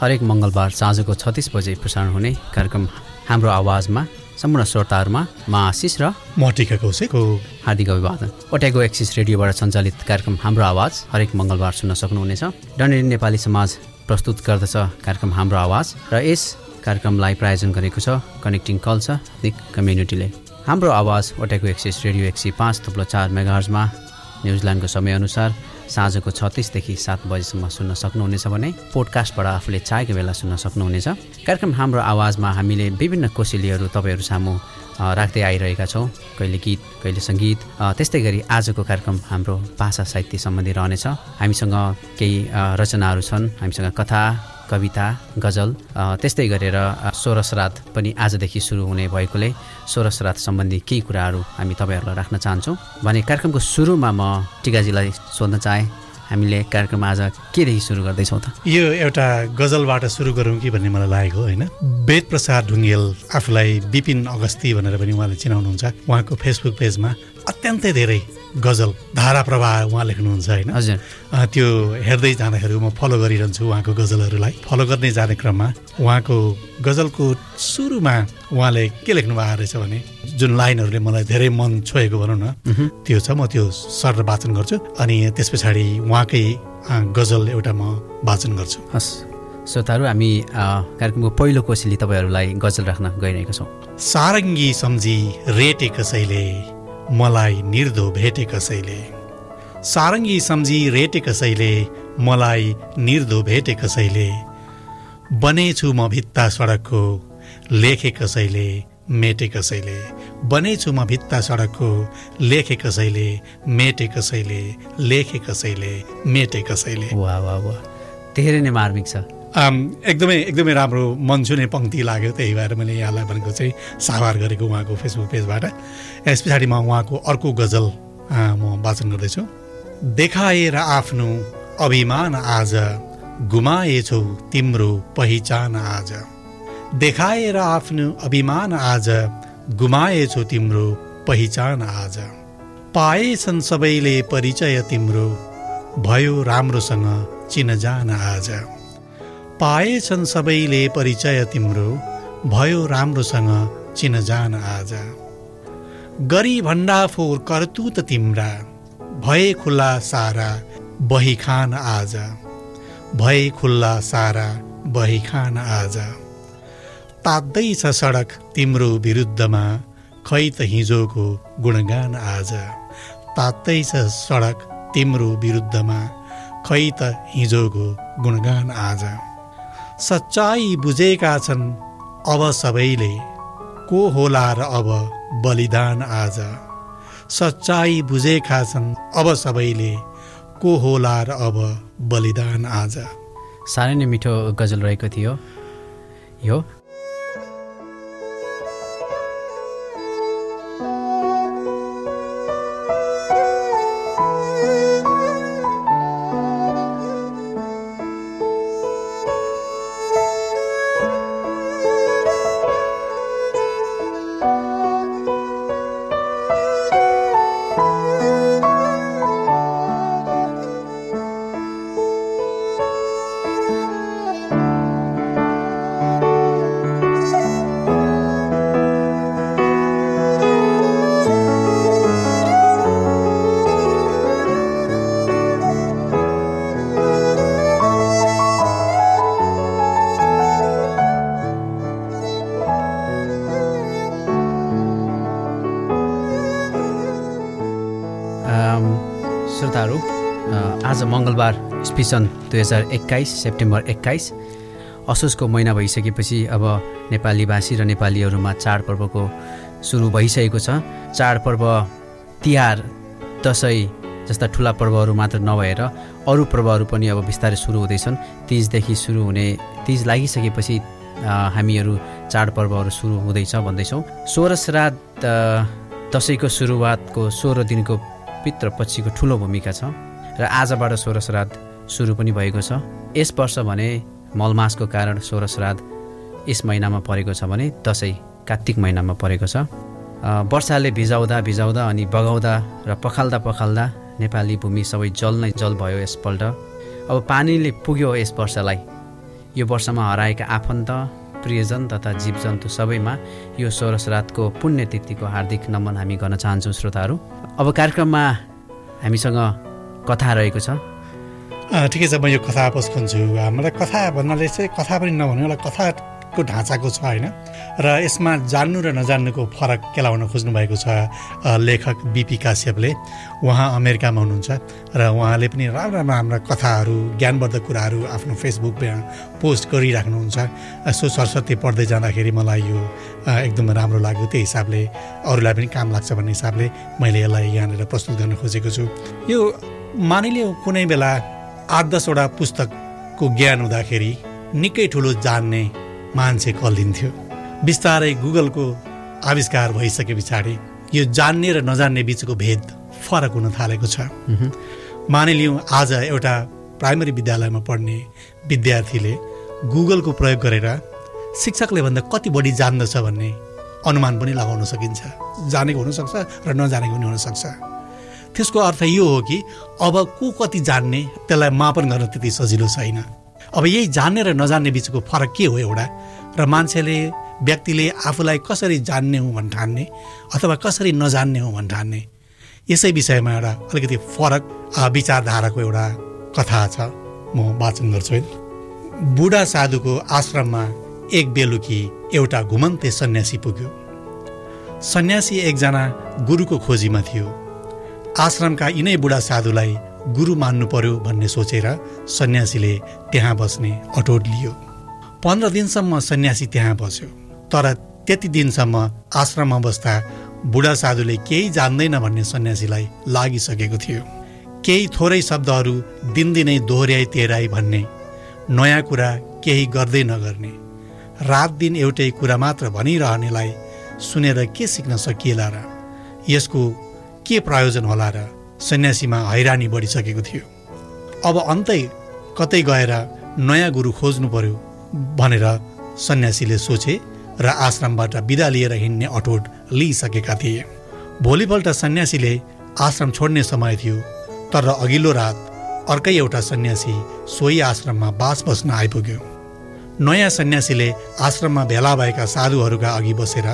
हरेक मङ्गलबार साँझको छत्तिस बजे प्रसारण हुने कार्यक्रम हाम्रो आवाजमा सम्पूर्ण श्रोताहरूमा म आशिष र म टिका कौशिक हार्दिक अभिवादन। ओट्याको एक्सिस रेडियोबाट सञ्चालित कार्यक्रम हाम्रो आवाज हरेक मङ्गलबार सुन्न सक्नुहुनेछ। डनेरी नेपाली समाज प्रस्तुत गर्दछ कार्यक्रम हाम्रो आवाज र यस कार्यक्रमलाई प्रायोजन गरेको छ कनेक्टिङ कल्चर निक कम्युनिटीले। हाम्रो आवाज ओट्याको एक्सिस रेडियो एक सय पाँच थुप्रो चार मेगाहर्जमा न्युजिल्यान्डको समयअनुसार साँझको छत्तिसदेखि सात बजीसम्म सुन्न सक्नुहुनेछ भने पोडकास्टबाट आफूले चाहेको बेला सुन्न सक्नुहुनेछ। कार्यक्रम हाम्रो आवाजमा हामीले विभिन्न कोसेलीहरू तपाईँहरू सामु राख्दै आइरहेका छौँ। कहिले गीत कहिले सङ्गीत। त्यस्तै गरी आजको कार्यक्रम हाम्रो भाषा साहित्य सम्बन्धी रहनेछ। हामीसँग केही रचनाहरू छन्। हामीसँग कथा कविता गजल त्यस्तै गरेर स्वर श्राद्ध पनि आजदेखि सुरु हुने भएकोले स्वर श्राद्ध सम्बन्धी केही कुराहरू हामी तपाईँहरूलाई राख्न चाहन्छौँ। भने कार्यक्रमको सुरुमा म टिकाजीलाई सोध्न चाहेँ। हामीले कार्यक्रम आज केदेखि सुरु गर्दैछौँ त? यो एउटा गजलबाट सुरु गरौँ कि भन्ने मलाई लागेको होइन। वेद प्रसाद ढुङ्गेल आफूलाई विपिन अगस्ती भनेर पनि उहाँले चिनाउनुहुन्छ। उहाँको फेसबुक पेजमा अत्यन्तै धेरै गजल धारा प्रवाह उहाँ लेख्नुहुन्छ होइन। हजुर। त्यो हेर्दै जाँदाखेरि म फलो गरिरहन्छु उहाँको गजलहरूलाई। फलो गर्ने जाने क्रममा उहाँको गजलको सुरुमा उहाँले के लेख्नु भएको रहेछ भने जुन लाइनहरूले मलाई धेरै मन छोएको भनौँ न त्यो छ म त्यो सर वाचन गर्छु अनि त्यस पछाडि उहाँकै गजल एउटा म वाचन गर्छु। हस्। श्रोताहरू हामी कार्यक्रमको पहिलो कोसेली तपाईँहरूलाई गजल राख्न गइरहेका छौँ। सारङ्गी सम्झी रेटे कसैले मलाई निर्धो भेटे कसैले। सारङ्गी सम्झी रेटे कसैले मलाई निर्धो भेटे कसैले। बनेछु म भित्ता सडकको लेखे कसैले मेटे कसैले। बनेछु म भित्ता सडकको लेखे कसैले मेटे कसैले लेखे कसैले मेटे कसैले। वा वा वा धेरै नै मार्मिक छ। एकदमै एकदमै राम्रो मन छुने पङ्क्ति लाग्यो त्यही भएर मैले यहाँलाई भनेको चाहिँ साभार गरेको उहाँको फेसबुक पेजबाट। यस पछाडि म उहाँको अर्को गजल म वाचन गर्दैछु। देखाएर आफ्नो अभिमान आज गुमाएछौ तिम्रो पहिचान आज। देखाएर आफ्नो अभिमान आज गुमाएछौ तिम्रो पहिचान आज। पाएछन् सबैले परिचय तिम्रो भयो राम्रोसँग चिनजान आज। पाएछन् सबैले परिचय तिम्रो भयो राम्रोसँग चिनजान आज। गरी भण्डाफोर करतुत तिम्रा भए खुल्ला सारा बही खान आज। भए खुल्ला सारा बही खान आज। तात्दैछ सडक तिम्रो विरुद्धमा खै त हिजोको गुणगान आज। तात्दैछ सडक तिम्रो विरुद्धमा खै त हिजोको गुणगान आज। सच्चाइ बुझेका छन्। अब सबैले को होला र अब बलिदान आज? सच्चाइ बुझेका छन्। अब सबैले को होला र अब बलिदान आज? साह्रै नै मिठो गजल रहेको थियो। यो मङ्गलबार स्पिसन दुई हजार एक्काइस सेप्टेम्बर एक्काइस। असोजको महिना भइसकेपछि अब नेपाली भाषी र नेपालीहरूमा चाडपर्वको सुरु भइसकेको छ। चाडपर्व तिहार दसैँ जस्ता ठुला पर्वहरू मात्र नभएर अरू पर्वहरू पनि अब बिस्तारै सुरु हुँदैछन्। तिजदेखि सुरु हुने तिज लागिसकेपछि हामीहरू चाडपर्वहरू सुरु हुँदैछ भन्दैछौँ। सोह्र श्राद्ध दसैँको सुरुवातको सोह्र दिनको पित्रपछिको ठुलो भूमिका छ। र आजबाट सोह्र श्राद्ध सुरु पनि भएको छ। यस वर्ष भने मलमासको कारण सोह्र श्राद्ध यस महिनामा परेको छ भने दसैँ कार्तिक महिनामा परेको छ। वर्षाले भिजाउँदा भिजाउँदा अनि बगाउँदा र पखाल्दा पखाल्दा नेपाली भूमि सबै जल नै जल भयो यसपल्ट। अब पानीले पुग्यो यस वर्षलाई। यो वर्षमा हराएका आफन्त प्रियजन तथा जीवजन्तु सबैमा यो सोह्र श्राद्धको पुण्यतिथिको हार्दिक नमन हामी गर्न चाहन्छौँ श्रोताहरू। अब कार्यक्रममा हामीसँग कथा रहेको छ। ठिकै छ म यो कथा पस्कन्छु मलाई कथा भन्नाले चाहिँ कथा पनि नभन्नु एउटा कथा को ढाँचाको छ होइन? र यसमा जान्नु र नजान्नुको फरक केलाउन खोज्नु भएको छ लेखक बिपी काश्यपले। उहाँ अमेरिकामा हुनुहुन्छ र उहाँले पनि राम्रा राम्रा कथाहरू ज्ञानवर्धक कुराहरू आफ्नो फेसबुकमा पोस्ट गरिराख्नुहुन्छ। यसो सरस्वती पढ्दै जाँदाखेरि मलाई यो एकदम राम्रो लाग्यो। त्यही हिसाबले अरूलाई पनि काम लाग्छ भन्ने हिसाबले मैले यसलाई यहाँनिर प्रस्तुत गर्न खोजेको छु। यो मानिलियो कुनै बेला आठ दसवटा पुस्तकको ज्ञान हुँदाखेरि निकै ठुलो जान्ने मान्छे कलिन्थ्यो बिस्तारै गुगलको आविष्कार भइसके पछाडि यो जान्ने र नजान्ने बिचको भेद फरक हुन थालेको छ। मानिलिउँ आज एउटा प्राइमरी विद्यालयमा पढ्ने विद्यार्थीले गुगलको प्रयोग गरेर शिक्षकले भन्दा कति बढी जान्दछ भन्ने अनुमान पनि लगाउन सकिन्छ। जानेको हुनसक्छ र नजानेको पनि हुनसक्छ। त्यसको अर्थ यो हो कि अब को कति जान्ने त्यसलाई मापन गर्न त्यति सजिलो छैन। अब यही जान्ने र नजान्ने बिचको फरक के हो एउटा? र मान्छेले व्यक्तिले आफूलाई कसरी जान्ने हो भन् ठान्ने अथवा कसरी नजान्ने हो भन् ठान्ने? यसै विषयमा एउटा अलिकति फरक विचारधाराको एउटा कथा छ। म वाचन गर्छु है। बुढा साधुको आश्रममा एक बेलुकी एउटा घुमन्ते सन्यासी पुग्यो। सन्यासी एकजना गुरुको खोजीमा थियो। आश्रमका यिनै बुढा साधुलाई गुरु मान्नु पर्यो भन्ने सोचेर सन्यासीले त्यहाँ बस्ने अटोट लियो। पन्ध्र दिनसम्म सन्यासी त्यहाँ बस्यो। तर त्यति दिनसम्म आश्रममा बस्दा बुढा साधुले केही जान्दैन भन्ने सन्यासीलाई लागिसकेको थियो। केही थोरै शब्दहरू दिनदिनै दोहोऱ्याइ तेह्राई भन्ने नयाँ कुरा केही गर्दै नगर्ने रात दिन एउटै कुरा मात्र भनिरहनेलाई सुनेर के सिक्न सकिएला र यसको के प्रयोजन होला र सन्यासीमा हैरानी बढिसकेको थियो। अब अन्तै कतै गएर नयाँ गुरु खोज्नु पर्यो भनेर सन्यासीले सोचे र आश्रमबाट बिदा लिएर हिँड्ने अठोट लिइसकेका थिए। भोलिपल्ट सन्यासीले आश्रम छोड्ने समय थियो तर अघिल्लो रात अर्कै एउटा सन्यासी सोही आश्रममा बास बस्न आइपुग्यो। नयाँ सन्यासीले आश्रममा भेला भएका साधुहरूका अघि बसेर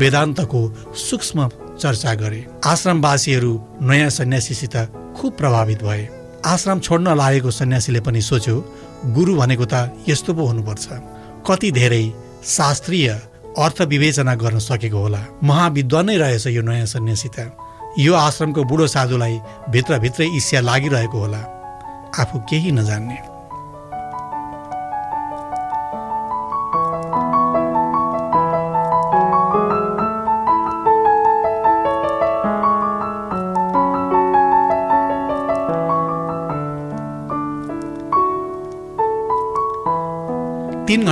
वेदान्तको सूक्ष्म चर्चा गरे। आश्रमवासीहरू नयाँ सन्यासीसित खुब प्रभावित भए। आश्रम छोड्न लागेको सन्यासीले पनि सोच्यो गुरु भनेको त यस्तो पो हुनुपर्छ। कति धेरै शास्त्रीय अर्थ विवेचना गर्न सकेको होला। महाविद्वान नै रहेछ यो नयाँ सन्यासी त। यो आश्रमको बुढो साधुलाई भित्रभित्रै इस्या लागिरहेको होला। आफू केही नजान्ने।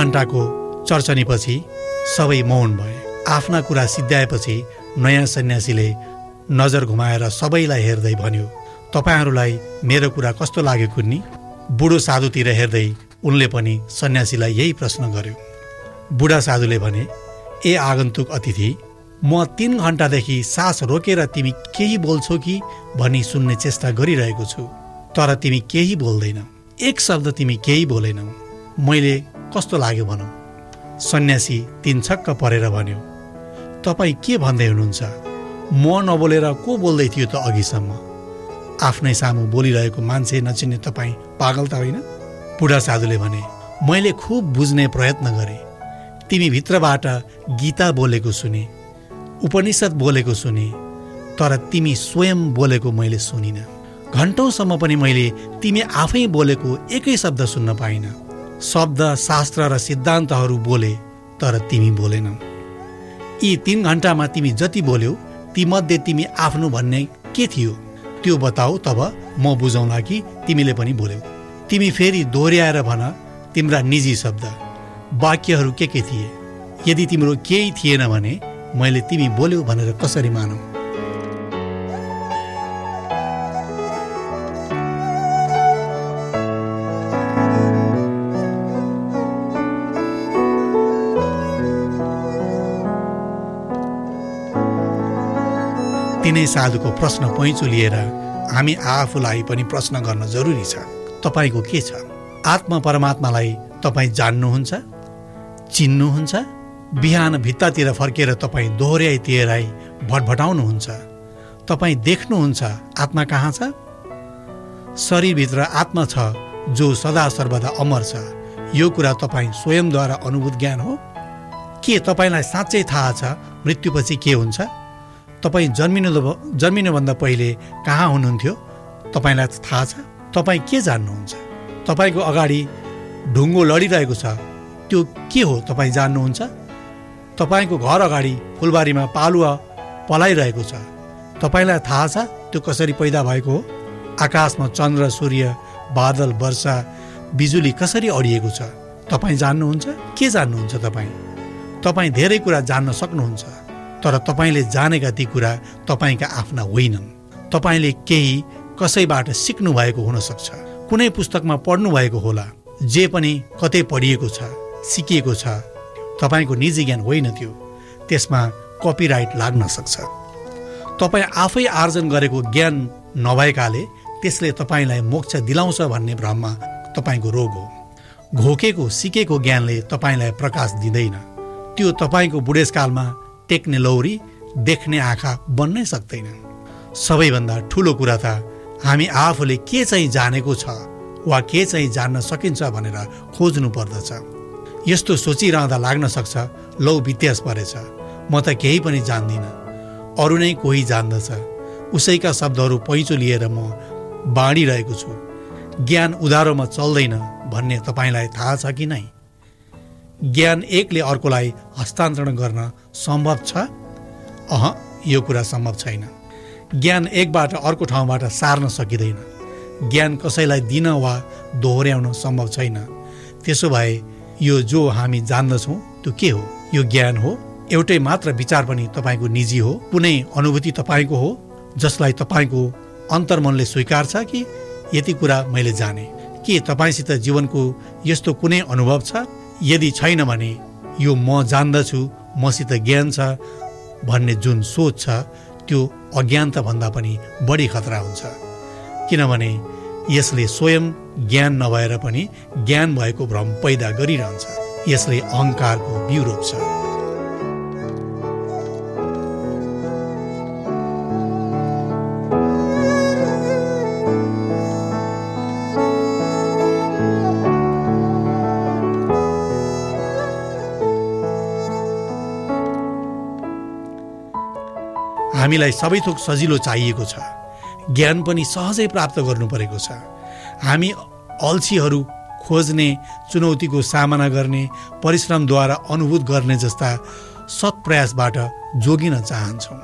घन्टाको चर्चनीपछि सबै मौन भए। आफ्ना कुरा सिद्ध्याएपछि नयाँ सन्यासीले नजर घुमाएर सबैलाई हेर्दै भन्यो तपाईँहरूलाई मेरो कुरा कस्तो लाग्यो कुन्नी बुढो साधुतिर हेर्दै उनले पनि सन्यासीलाई यही प्रश्न गर्यो। बुढा साधुले भने ए आगन्तुक अतिथि म तिन घन्टादेखि सास रोकेर तिमी केही बोल्छौ कि भनी सुन्ने चेष्टा गरिरहेको छु तर तिमी केही बोल्दैन। एक शब्द तिमी केही बोलेनौ। मैले कस्तो लाग्यो भनौँ? सन्यासी तिन छक्क परेर भन्यो तपाईँ के भन्दै हुनुहुन्छ? म नबोलेर को बोल्दै थियो त अघिसम्म? आफ्नै सामु बोलिरहेको मान्छे नचिन्ने तपाईँ पागल त होइन? बुढा साधुले भने मैले खुब बुझ्ने प्रयत्न गरेँ। तिमी भित्रबाट गीता बोलेको सुने उपनिषद बोलेको सुने तर तिमी स्वयं बोलेको मैले सुनिनँ। घन्टौँसम्म पनि मैले तिमी आफै बोलेको एकै शब्द सुन्न पाइनँ। शब्द शास्त्र र सिद्धान्तहरू बोले तर तिमी बोलेनौ। यी तिन घन्टामा तिमी जति बोल्यौ तीमध्ये तिमी आफ्नो भन्ने के थियो त्यो बताऊ तब म बुझौँला कि तिमीले पनि बोल्यौ। तिमी फेरि दोहोऱ्याएर भन तिम्रा निजी शब्द वाक्यहरू के के थिए? यदि तिम्रो केही थिएन भने मैले तिमी बोल्यौ भनेर कसरी मानौ? तिनै साधुको प्रश्न पैँचो लिएर हामी आफूलाई पनि प्रश्न गर्न जरुरी छ। तपाईँको के छ? आत्मा परमात्मालाई तपाईँ जान्नुहुन्छ? चिन्नुहुन्छ? बिहान भित्तातिर फर्केर तपाईँ दोहोऱ्याइ तेह्राई भटभटाउनुहुन्छ? तपाईँ देख्नुहुन्छ आत्मा कहाँ छ? शरीरभित्र आत्मा छ जो सदा सर्वदा अमर छ। यो कुरा तपाईँ स्वयंद्वारा अनुभूत ज्ञान हो। के तपाईँलाई साँच्चै थाहा छ मृत्युपछि के हुन्छ? तपाईँ जन्मिनु जन्मिनुभन्दा पहिले कहाँ हुनुहुन्थ्यो? तपाईँलाई थाहा छ? तपाईँ के जान्नुहुन्छ? तपाईँको अगाडि ढुङ्गो लडिरहेको छ। त्यो के हो तपाईँ जान्नुहुन्छ? तपाईँको घर अगाडि फुलबारीमा पालुवा पलाइरहेको छ। तपाईँलाई थाहा छ त्यो कसरी पैदा भएको हो? आकाशमा चन्द्र सूर्य बादल वर्षा बिजुली कसरी अडिएको छ? तपाईँ जान्नुहुन्छ? के जान्नुहुन्छ तपाईँ? तपाईँ धेरै कुरा जान्न सक्नुहुन्छ। तर तपाईँले जानेका ती कुरा तपाईँका आफ्ना होइनन्। तपाईँले केही कसैबाट सिक्नु भएको हुनसक्छ। कुनै पुस्तकमा पढ्नु भएको होला। जे पनि कतै पढिएको छ सिकिएको छ तपाईँको निजी ज्ञान होइन त्यो। त्यसमा कपिराइट लाग्न सक्छ। तपाईँ आफै आर्जन गरेको ज्ञान नभएकाले त्यसले तपाईँलाई मोक्ष दिलाउँछ भन्ने भ्रममा तपाईँको रोग हो। घोकेको सिकेको ज्ञानले तपाईँलाई प्रकाश दिँदैन। त्यो तपाईँको बुढेसकालमा टेक्ने लौरी देख्ने आँखा बन्नै सक्दैन सबैभन्दा ठुलो कुरा त हामी आफूले के चाहिँ जानेको छ वा के चाहिँ जान्न सकिन्छ भनेर खोज्नु पर्दछ। यस्तो सोचिरहँदा लाग्न सक्छ लौ वित्यास परेछ। म त केही पनि जान्दिनँ। अरू नै कोही जान्दछ। उसैका शब्दहरू पैँचो लिएर म बाँडिरहेको छु। ज्ञान उधारोमा चल्दैन भन्ने तपाईँलाई थाहा छ कि नै? ज्ञान एकले अर्कोलाई हस्तान्तरण गर्न सम्भव छ? अह यो कुरा सम्भव छैन। ज्ञान एकबाट अर्को ठाउँबाट सार्न सकिँदैन। ज्ञान कसैलाई दिन वा दोहोऱ्याउन सम्भव छैन। त्यसो भए यो जो हामी जान्दछौँ त्यो के हो? यो ज्ञान हो? एउटै मात्र विचार पनि तपाईँको निजी हो? कुनै अनुभूति तपाईँको हो? जसलाई तपाईँको अन्तर्मनले स्वीकार्छ कि यति कुरा मैले जाने? के तपाईँसित जीवनको यस्तो कुनै अनुभव छ? यदि छैन भने यो म जान्दछु मसित ज्ञान छ भन्ने जुन सोच छ त्यो अज्ञानताभन्दा पनि बढी खतरा हुन्छ। किनभने यसले स्वयं ज्ञान नभएर पनि ज्ञान भएको भ्रम पैदा गरिरहन्छ। यसले अहङ्कारको बिउ रोप्छ हामीलाई सबै थोक सजिलो चाहिएको छ। ज्ञान पनि सहजै प्राप्त गर्नु परेको छ। हामी अल्छीहरू खोज्ने चुनौतीको सामना गर्ने परिश्रमद्वारा अनुभूत गर्ने जस्ता सत् प्रयासबाट जोगिन चाहन्छौँ।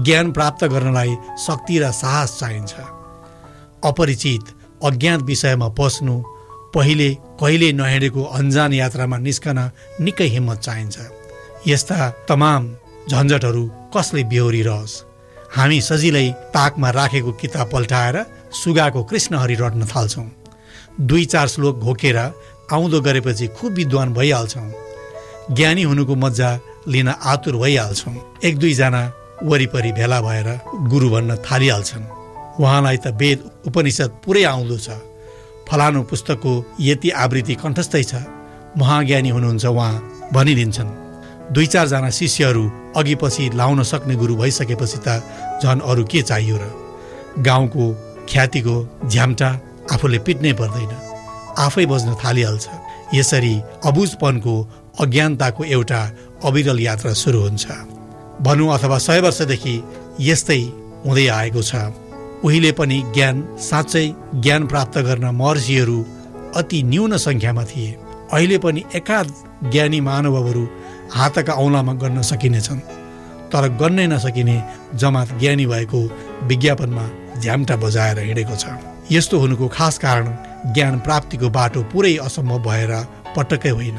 ज्ञान प्राप्त गर्नलाई शक्ति र साहस चाहिन्छ। अपरिचित अज्ञात विषयमा पस्नु पहिले कहिले नहिँडेको अन्जान यात्रामा निस्कन निकै हिम्मत चाहिन्छ। यस्ता तमाम झन्झटहरू कसले बेहोरिरहोस्? हामी सजिलै ताकमा राखेको किताब पल्टाएर सुगाको कृष्णहरि रट्न थाल्छौँ। दुई चार श्लोक घोकेर आउँदो गरेपछि खुब विद्वान भइहाल्छौँ। ज्ञानी हुनुको मजा लिन आतुर भइहाल्छौँ। एक दुईजना वरिपरि भेला भएर गुरु भन्न थालिहाल्छन्। उहाँलाई त वेद उपनिषद पुरै आउँदो छ। फलानु पुस्तकको यति आवृत्ति कण्ठस्थै छ। महाज्ञानी हुनुहुन्छ उहाँ भनिदिन्छन्। दुई चारजना शिष्यहरू अघि पछि लाउन सक्ने गुरु भइसकेपछि त झन् अरू के चाहियो र? गाउँको ख्यातिको झ्याम्टा आफूले पिट्नै पर्दैन। आफै बज्न थालिहाल्छ। यसरी अबुझपनको अज्ञानताको एउटा अविरल यात्रा सुरु हुन्छ। भनौँ अथवा सय वर्षदेखि यस्तै हुँदै आएको छ। उहिले पनि ज्ञान साँच्चै ज्ञान प्राप्त गर्न महर्षिहरू अति न्यून सङ्ख्यामा थिए। अहिले पनि एकाध ज्ञानी महानुभावहरू हातका औँलामा गर्न सकिनेछन्। तर गर्नै नसकिने जमात ज्ञानी भएको विज्ञापनमा झ्याम्टा बजाएर हिँडेको छ। यस्तो हुनुको खास कारण ज्ञान प्राप्तिको बाटो पुरै असम्भव भएर पटक्कै होइन।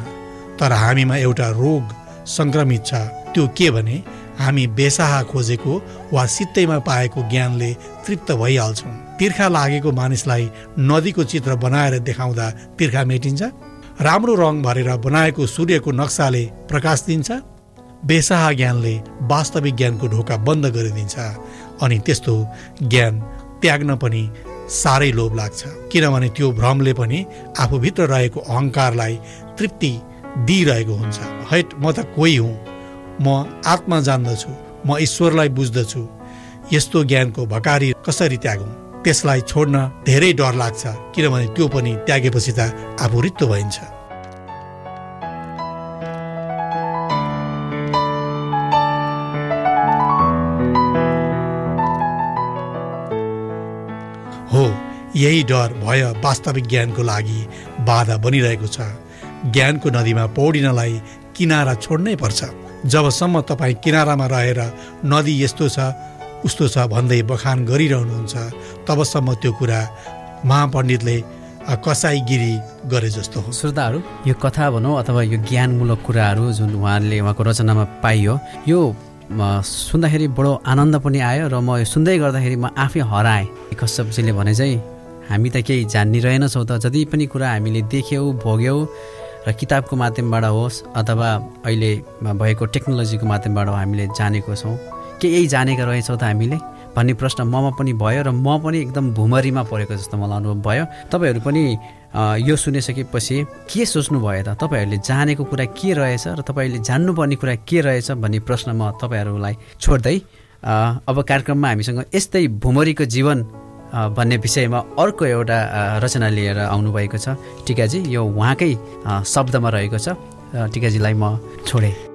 तर हामीमा एउटा रोग सङ्क्रमित छ त्यो के भने हामी बेसाहा खोजेको वा सित्तैमा पाएको ज्ञानले तृप्त भइहाल्छौँ। तिर्खा लागेको मानिसलाई नदीको चित्र बनाएर देखाउँदा तिर्खा मेटिन्छ? राम्रो रङ भरेर बनाएको सूर्यको नक्साले प्रकाश दिन्छ बेसाहा ज्ञानले वास्तविक ज्ञानको ढोका बन्द गरिदिन्छ अनि त्यस्तो ज्ञान त्याग्न पनि साह्रै लोभ लाग्छ। किनभने त्यो भ्रमले पनि आफूभित्र रहेको अहङ्कारलाई तृप्ति दिइरहेको हुन्छ। हैट म त कोही हुँ। म आत्मा जान्दछु। म ईश्वरलाई बुझ्दछु। यस्तो ज्ञानको भकारी कसरी त्यागौँ? त्यसलाई छोड्न धेरै डर लाग्छ किनभने त्यो पनि त्यागेपछि त आफू भइन्छ। हो यही डर भय वास्तविक ज्ञानको लागि बाधा बनिरहेको छ। ज्ञानको नदीमा पौडिनलाई किनारा छोड्नै पर्छ। जबसम्म तपाईँ किनारामा रहेर नदी यस्तो छ उस्तो छ भन्दै बखान गरिरहनुहुन्छ तबसम्म त्यो कुरा महापण्डितले कसाईगिरी गरे जस्तो हो। श्रोताहरू यो कथा भनौँ अथवा यो ज्ञानमूलक कुराहरू जुन उहाँले उहाँको रचनामा पाइयो यो सुन्दाखेरि बडो आनन्द पनि आयो र म यो सुन्दै गर्दाखेरि म आफै हराएँ। कश्यपजीले भने चाहिँ हामी त केही जान्ने रहेनछौँ त जति पनि कुरा हामीले देख्यौँ भोग्यौँ र किताबको माध्यमबाट होस् अथवा अहिले भएको टेक्नोलोजीको माध्यमबाट हामीले जानेको छौँ। के यही जानेका रहेछौँ त हामीले भन्ने प्रश्न ममा पनि भयो र म पनि एकदम भुमरीमा परेको जस्तो मलाई अनुभव भयो। तपाईँहरू पनि यो सुनिसकेपछि के सोच्नु भयो त? तपाईँहरूले जानेको कुरा के रहेछ र तपाईँले जान्नुपर्ने कुरा के रहेछ भन्ने प्रश्न म तपाईँहरूलाई छोड्दै अब कार्यक्रममा हामीसँग यस्तै भुमरीको जीवन भन्ने विषयमा अर्को एउटा रचना लिएर आउनुभएको छ। टिकाजी यो उहाँकै शब्दमा रहेको छ। टिकाजीलाई म छोडेँ।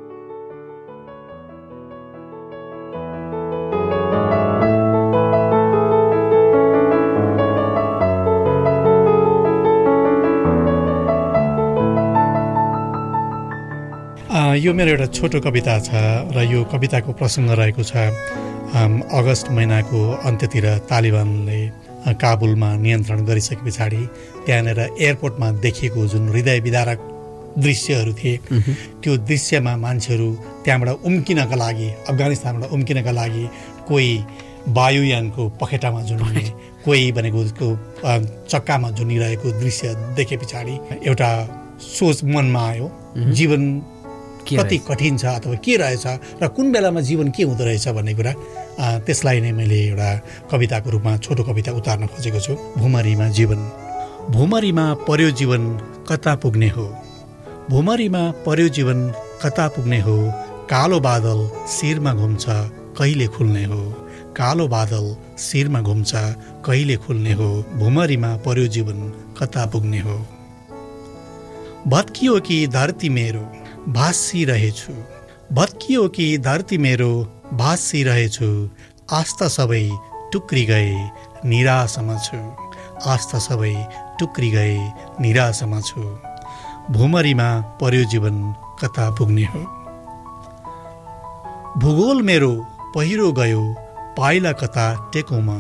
यो मेरो एउटा छोटो कविता छ र यो कविताको प्रसङ्ग रहेको छ अगस्त महिनाको अन्त्यतिर तालिबानले काबुलमा नियन्त्रण गरिसके पछाडि त्यहाँनिर एयरपोर्टमा देखिएको जुन हृदय विदारक दृश्यहरू थिए त्यो दृश्यमा मान्छेहरू त्यहाँबाट उम्किनका लागि अफगानिस्तानबाट उम्किनका लागि कोही वायुयानको पखेटामा झुन्डिने कोही भनेको चक्कामा झुन्डिरहेको दृश्य देखे पछाडि एउटा सोच मनमा आयो। जीवन कति कठिन छ अथवा के रहेछ र कुन बेलामा जीवन के हुँदो रहेछ भन्ने कुरा त्यसलाई नै मैले एउटा कविताको रूपमा छोटो कविता उतार्न खोजेको छु। भुमरीमा जीवन। भुमरीमा पर्यो जीवन कता पुग्ने हो? भुमरीमा पर्यो जीवन कता पुग्ने हो? कालो बादल शिरमा घुम्छ कहिले खुल्ने हो? कालो बादल शिरमा घुम्छ कहिले खुल्ने हो? भुमरीमा पर्यो जीवन कता पुग्ने हो? भत्कियो कि धरती मेरो? भाँसिरहेछु। भत्कियो कि धरती मेरो भाँसिरहेछु। आस्था सबै टुक्री गए निराशमा छु। आस्था सबै टुक्री गए निराशमा छु। भुमरीमा पर्यो जीवन कता पुग्ने हो? भूगोल मेरो पहिरो गयो पाइला कता टेकुमा।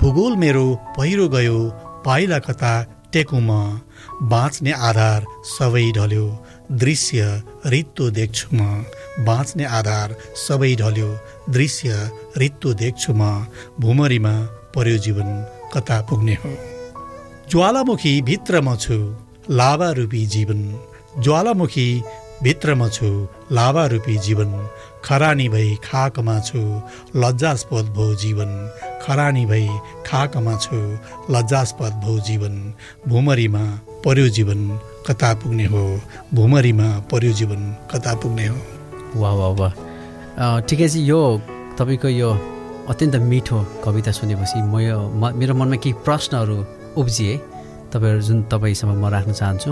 भूगोल मेरो पहिरो गयो पाइला कता टेकुमा। बाँच्ने आधार सबै ढल्यो दृश्य रित्तो देख्छु म। बाँच्ने आधार सबै ढल्यो। दृश्य रित्तो देख्छु म। भुमरीमा पर्यो जीवन। कता पुग्ने हो? ज्वालामुखी भित्र म छु। लाभा रूपी जीवन। ज्वालामुखी भित्र म छु। लाभा रूपी जीवन। खरानी भई खाकमा छु। लज्जास्पद भो जीवन। खरानी भई खाकमा छु। लज्जास्पद भो जीवन। भुमरीमा पर्यो जीवन। कता पुग्ने हो भुमरीमा पर्यो जीवन कता पुग्ने हो। वाह वाह वाह। ठिकै छ यो तपाईँको यो अत्यन्त मिठो कविता सुनेपछि म यो मेरो मनमा केही प्रश्नहरू उब्जिए। तपाईँहरू जुन तपाईँसँग म राख्न चाहन्छु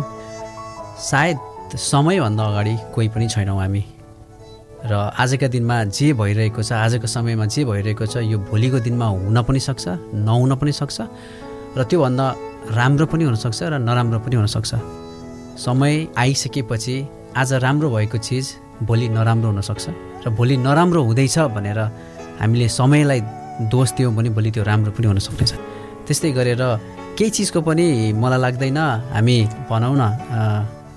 सायद समयभन्दा अगाडि कोही पनि छैनौँ हामी। र आजका दिनमा जे भइरहेको छ आजको समयमा जे भइरहेको छ यो भोलिको दिनमा हुन पनि सक्छ नहुन पनि सक्छ र त्योभन्दा राम्रो पनि हुनसक्छ र नराम्रो पनि हुनसक्छ समय आइसकेपछि आज राम्रो भएको चिज भोलि नराम्रो हुनसक्छ र भोलि नराम्रो हुँदैछ भनेर हामीले समयलाई दोष दियौँ भने भोलि त्यो राम्रो पनि हुन सक्नेछ त्यस्तै गरेर केही चिजको पनि मलाई लाग्दैन हामी भनौँ न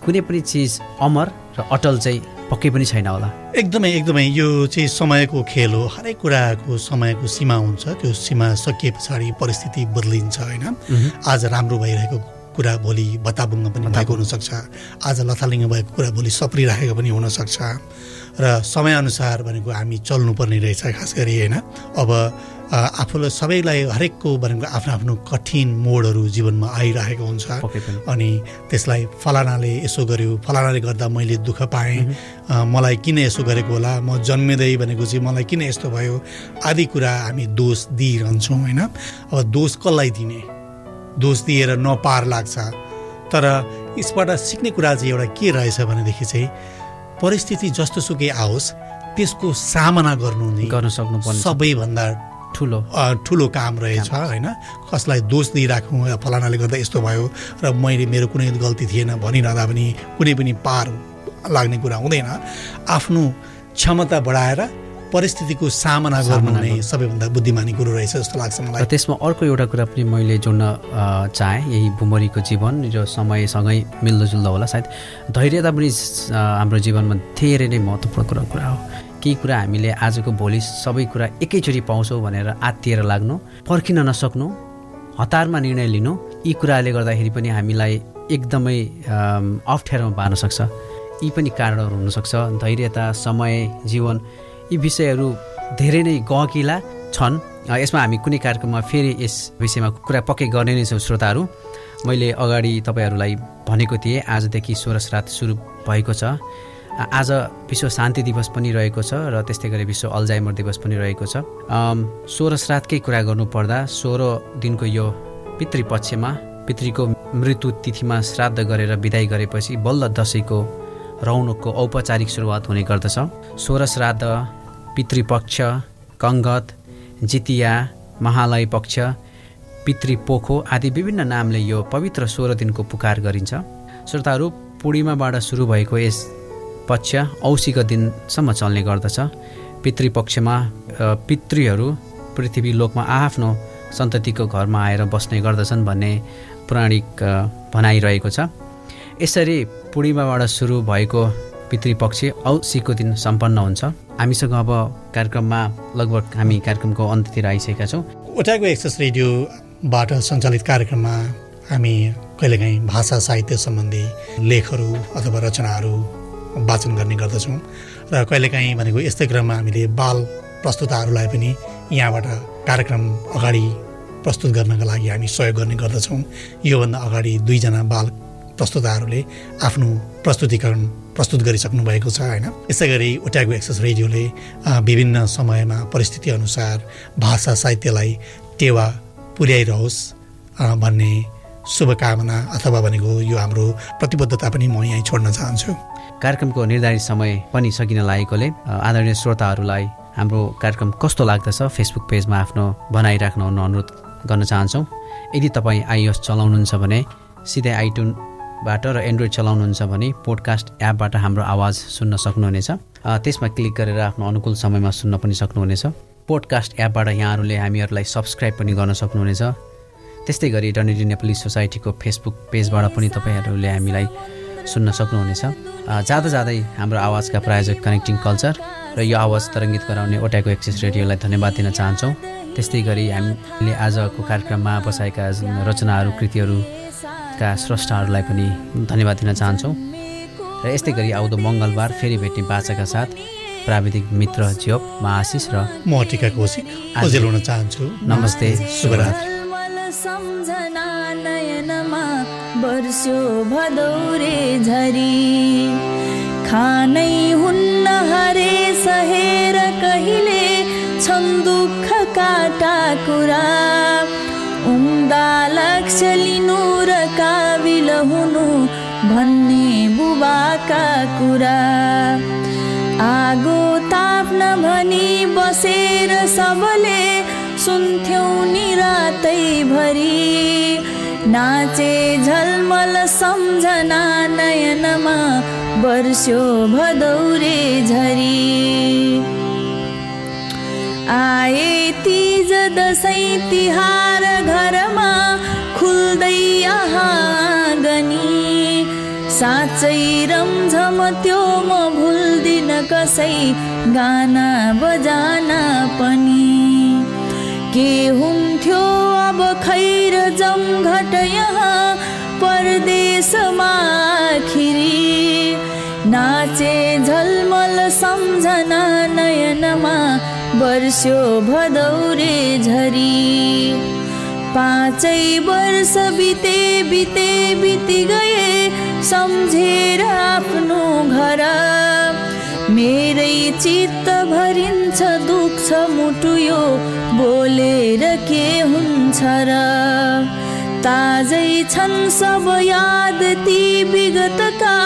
कुनै पनि चिज अमर र अटल चाहिँ पक्कै पनि छैन होला। एकदमै एकदमै यो चाहिँ समयको खेल हो। हरेक कुराको समयको सीमा हुन्छ त्यो सीमा सकिए पछाडि परिस्थिति बदलिन्छ होइन? आज राम्रो भइरहेको कुरा भोलि बताबुङ्ग पनि भएको हुनसक्छ। आज लथालिङ्ग भएको कुरा भोलि सप्रिराखेको पनि हुनसक्छ। र समयअनुसार भनेको हामी चल्नुपर्ने रहेछ खास गरी होइन? अब आफूलाई सबैलाई हरेकको भनेको आफ्नो आफ्नो कठिन मोडहरू जीवनमा आइरहेको हुन्छ। अनि त्यसलाई फलानाले यसो गर्यो फलानाले गर्दा मैले दुःख पाएँ। मलाई किन यसो गरेको होला? म जन्मिँदै भनेको चाहिँ मलाई किन यस्तो भयो? आदि कुरा हामी दोष दिइरहन्छौँ होइन? अब दोष कसलाई दिने? दोष दिएर नपार लाग्छ। तर यसबाट सिक्ने कुरा चाहिँ एउटा के रहेछ भनेदेखि चाहिँ परिस्थिति जस्तो सुकै आओस् त्यसको सामना गर्नु नै गर्न सक्नुपर्ने सबैभन्दा ठुलो। ठुलो काम रहेछ होइन? कसलाई दोष दिइराखौँ फलानाले गर्दा यस्तो भयो र मैले मेरो कुनै गल्ती थिएन भनिरहँदा पनि कुनै पनि पार लाग्ने कुरा हुँदैन। आफ्नो क्षमता बढाएर परिस्थितिको सामना गर्नु। नै सबैभन्दा बुद्धिमानी कुरो रहेछ जस्तो लाग्छ मलाई। त्यसमा अर्को एउटा कुरा पनि मैले जोड्न चाहेँ यही बुमरीको जीवन र समयसँगै मिल्दोजुल्दो होला। सायद धैर्यता पनि हाम्रो जीवनमा धेरै नै महत्त्वपूर्ण कुरा हो। केही कुरा हामीले आजको भोलि सबै कुरा एकैचोटि पाउँछौँ भनेर आत्तिएर लाग्नु पर्खिन नसक्नु हतारमा निर्णय लिनु यी कुराले गर्दाखेरि पनि हामीलाई एकदमै अप्ठ्यारोमा पार्न सक्छ। यी पनि कारणहरू हुनसक्छ। धैर्यता समय जीवन यी विषयहरू धेरै नै गहकिला छन्। यसमा हामी कुनै कार्यक्रममा फेरि यस विषयमा कुरा पक्कै गर्ने नै छौँ श्रोताहरू। मैले अगाडि तपाईँहरूलाई भनेको थिएँ आजदेखि सोह्र श्राद्ध सुरु भएको छ। आज विश्व शान्ति दिवस पनि रहेको छ र त्यस्तै गरी विश्व अल्जाइमर दिवस पनि रहेको छ। सोह्र श्राद्धकै कुरा गर्नुपर्दा सोह्र दिनको यो पितृपक्षमा पितृको मृत्यु तिथिमा श्राद्ध गरेर विदाई गरेपछि बल्ल दसैँको रौनकको औपचारिक सुरुवात हुने गर्दछ। सोह्र श्राद्ध पितृपक्ष कङ्गत जितिया महालय पक्ष पितृपोखो आदि विभिन्न नामले यो पवित्र सोह्र दिनको पुकार गरिन्छ। श्रोताहरू पूर्णिमाबाट सुरु भएको यस पक्ष औँसीको दिनसम्म चल्ने गर्दछ। पितृपक्षमा पितृहरू पृथ्वी लोकमा आआफ्नो सन्ततिको घरमा आएर बस्ने गर्दछन् भन्ने पौराणिक भनाइरहेको छ। यसरी पूर्णिमाबाट सुरु भएको पितृपक्ष औँसीको दिन सम्पन्न हुन्छ। हामीसँग अब कार्यक्रममा लगभग हामी कार्यक्रमको अन्त्यतिर आइसकेका छौँ। ओटाको एक्सेस रेडियोबाट सञ्चालित कार्यक्रममा हामी कहिलेकाहीँ भाषा साहित्य सम्बन्धी लेखहरू अथवा रचनाहरू वाचन गर्ने गर्दछौँ र कहिलेकाहीँ भनेको यस्तै क्रममा हामीले बाल प्रस्तुताहरूलाई पनि यहाँबाट कार्यक्रम अगाडि प्रस्तुत गर्नका लागि हामी सहयोग गर्ने गर्दछौँ। योभन्दा अगाडि दुईजना बाल प्रस्तुताहरूले आफ्नो प्रस्तुतिकरण प्रस्तुत गरिसक्नु भएको छ होइन? यसै गरी ओट्यागो एक्सेस रेडियोले विभिन्न समयमा परिस्थिति अनुसार भाषा साहित्यलाई टेवा पुर्याइरहोस् भन्ने शुभकामना अथवा भनेको यो हाम्रो प्रतिबद्धता पनि म यहीँ छोड्न चाहन्छु। कार्यक्रमको निर्धारित समय पनि सकिन लागेकोले आदरणीय श्रोताहरूलाई हाम्रो कार्यक्रम कस्तो लाग्दछ फेसबुक पेजमा आफ्नो बनाइराख्न अनुरोध गर्न चाहन्छौँ। यदि तपाईँ आइएस चलाउनुहुन्छ भने सिधै आइटुन बाट र एन्ड्रोइड चलाउनुहुन्छ भने पोडकास्ट एपबाट हाम्रो आवाज सुन्न सक्नुहुनेछ। त्यसमा क्लिक गरेर आफ्नो अनुकूल समयमा सुन्न पनि सक्नुहुनेछ। पोडकास्ट एपबाट यहाँहरूले हामीहरूलाई सब्सक्राइब पनि गर्न सक्नुहुनेछ। त्यस्तै गरी डनेडी नेपाली सोसाइटीको फेसबुक पेजबाट पनि तपाईँहरूले हामीलाई सुन्न सक्नुहुनेछ। जाँदा जाँदै हाम्रो आवाजका प्रायोजक कनेक्टिङ कल्चर र यो आवाज तरङ्गित गराउने ओट्याको एक्सेस रेडियोलाई धन्यवाद दिन चाहन्छौँ। त्यस्तै गरी हामीले आजको कार्यक्रममा बसाएका रचनाहरू कृतिहरू का स्रष्टाहरूलाई पनि धन्यवाद दिन चाहन्छौँ। र यस्तै गरी आउँदो मङ्गलबार फेरि भेट्ने बाचाका साथ प्राविधिक मित्र ज्योप म आशिष र म टिका कौशिक हुन चाहन्छु। नमस्ते शुभरात्री। सम्झना नयनमा वर्षो भदौरे झरी। खानै हुन्न हरे सहेर कहिले छन् दुःख काटा कुरा। लिनु र काबिल हुनु भन्ने बुबाका कुरा। आगो ताप्न भनी बसेर सबले सुन्थ्यौ नि भरी नाचे झलमल सम्झना नयनमा वर्षो भदौरे झरी। आए तिज दसैँ तिहार घरमा खुल्दै गनी साँच्चै रमझम त्यो म भुल्दिन कसै गाना बजाना पनि। के हुन्थ्यो अब खैर जमघट यहाँ परदेशमा खिरी नाचे झलमल सम्झना नयनमा वर्ष्यो भदौरे झरी। पाँचै वर्ष बिते बिते बिति गए सम्झेर आफ्नो घर। मेरै चित्त भरिन्छ दुख्छ मुटु यो बोलेर के हुन्छ र? ताजै छन् सब याद ती विगतका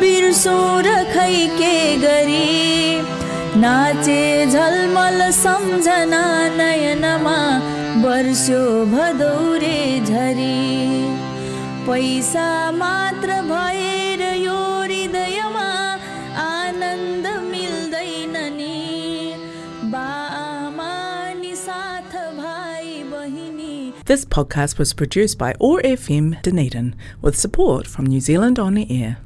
बिर्सो र खै के गरी? नाचे झलमल सम्झना नयनमा वर्ष्यो भदौरे झरी पैसा मात्र भएर यो हृदयमा आनन्द मिल्दैन नि This podcast was produced by ORFM Dunedin with support from New Zealand On the Air.